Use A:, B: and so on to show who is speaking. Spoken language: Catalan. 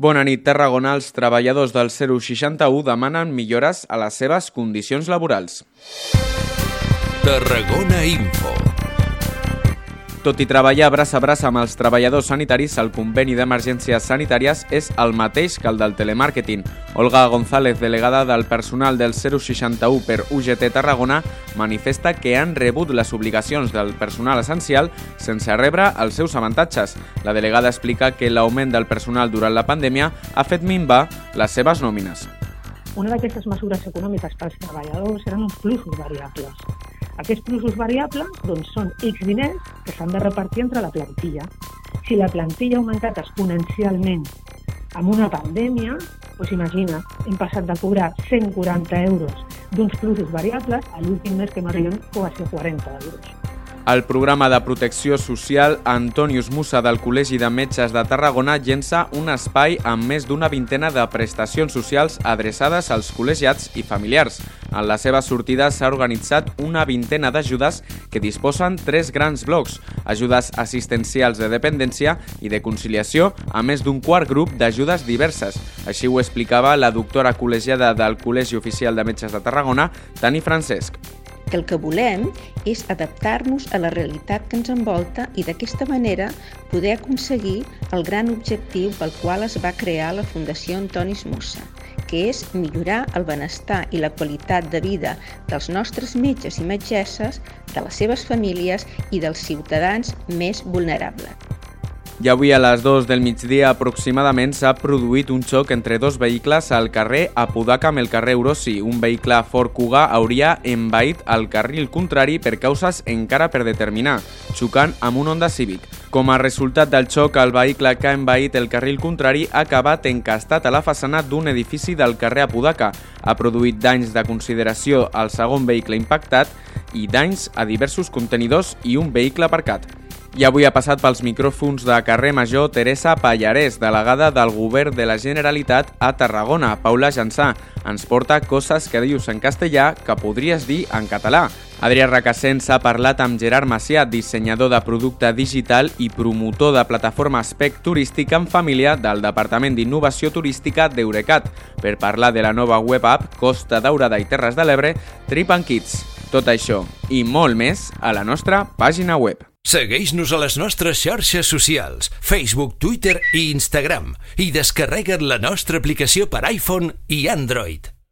A: Bona nit, Tarragona. Els treballadors del 061 demanen millores a les seves condicions laborals.
B: Tarragona Info.
A: Tot i treballar braç a braç amb els treballadors sanitaris, el conveni d'emergències sanitàries és el mateix que el del telemàrqueting. Olga González, delegada del personal del 061 per UGT Tarragona, manifesta que han rebut les obligacions del personal essencial sense rebre els seus avantatges. La delegada explica que l'augment del personal durant la pandèmia ha fet minvar les seves nòmines.
C: Una d'aquestes mesures econòmiques pels treballadors eren uns plusos variables aquests plusos variables doncs, són X diners que s'han de repartir entre la plantilla. Si la plantilla ha augmentat exponencialment amb una pandèmia, doncs imagina, hem passat de cobrar 140 euros d'uns plusos variables a l'últim mes que m'arriben a ser 40 euros.
A: El programa de protecció social Antonius Musa del Col·legi de Metges de Tarragona llença un espai amb més d'una vintena de prestacions socials adreçades als col·legiats i familiars. En la seva sortida s'ha organitzat una vintena d'ajudes que disposen tres grans blocs, ajudes assistencials de dependència i de conciliació, a més d'un quart grup d'ajudes diverses. Així ho explicava la doctora col·legiada del Col·legi Oficial de Metges de Tarragona, Tani Francesc
D: que el que volem és adaptar-nos a la realitat que ens envolta i d'aquesta manera poder aconseguir el gran objectiu pel qual es va crear la Fundació Antonis Mussa, que és millorar el benestar i la qualitat de vida dels nostres metges i metgesses, de les seves famílies i dels ciutadans més vulnerables.
A: I avui a les 2 del migdia aproximadament s'ha produït un xoc entre dos vehicles al carrer Apodaca amb el carrer Eurossi. Un vehicle Ford Kuga hauria envaït el carril contrari per causes encara per determinar, xocant amb un Honda Civic. Com a resultat del xoc, el vehicle que ha envaït el carril contrari ha acabat encastat a la façana d'un edifici del carrer Apodaca. Ha produït danys de consideració al segon vehicle impactat i danys a diversos contenidors i un vehicle aparcat. I avui ha passat pels micròfons de carrer Major Teresa Pallarès, delegada del Govern de la Generalitat a Tarragona. Paula Jansà ens porta coses que dius en castellà que podries dir en català. Adrià Racassens ha parlat amb Gerard Macià, dissenyador de producte digital i promotor de plataforma Spec Turística en Família del Departament d'Innovació Turística d'Eurecat, per parlar de la nova web app Costa Daurada i Terres de l'Ebre, Trip Kids. Tot això i molt més a la nostra pàgina web.
B: Segueix-nos a les nostres xarxes socials, Facebook, Twitter i Instagram i descarrega't la nostra aplicació per iPhone i Android.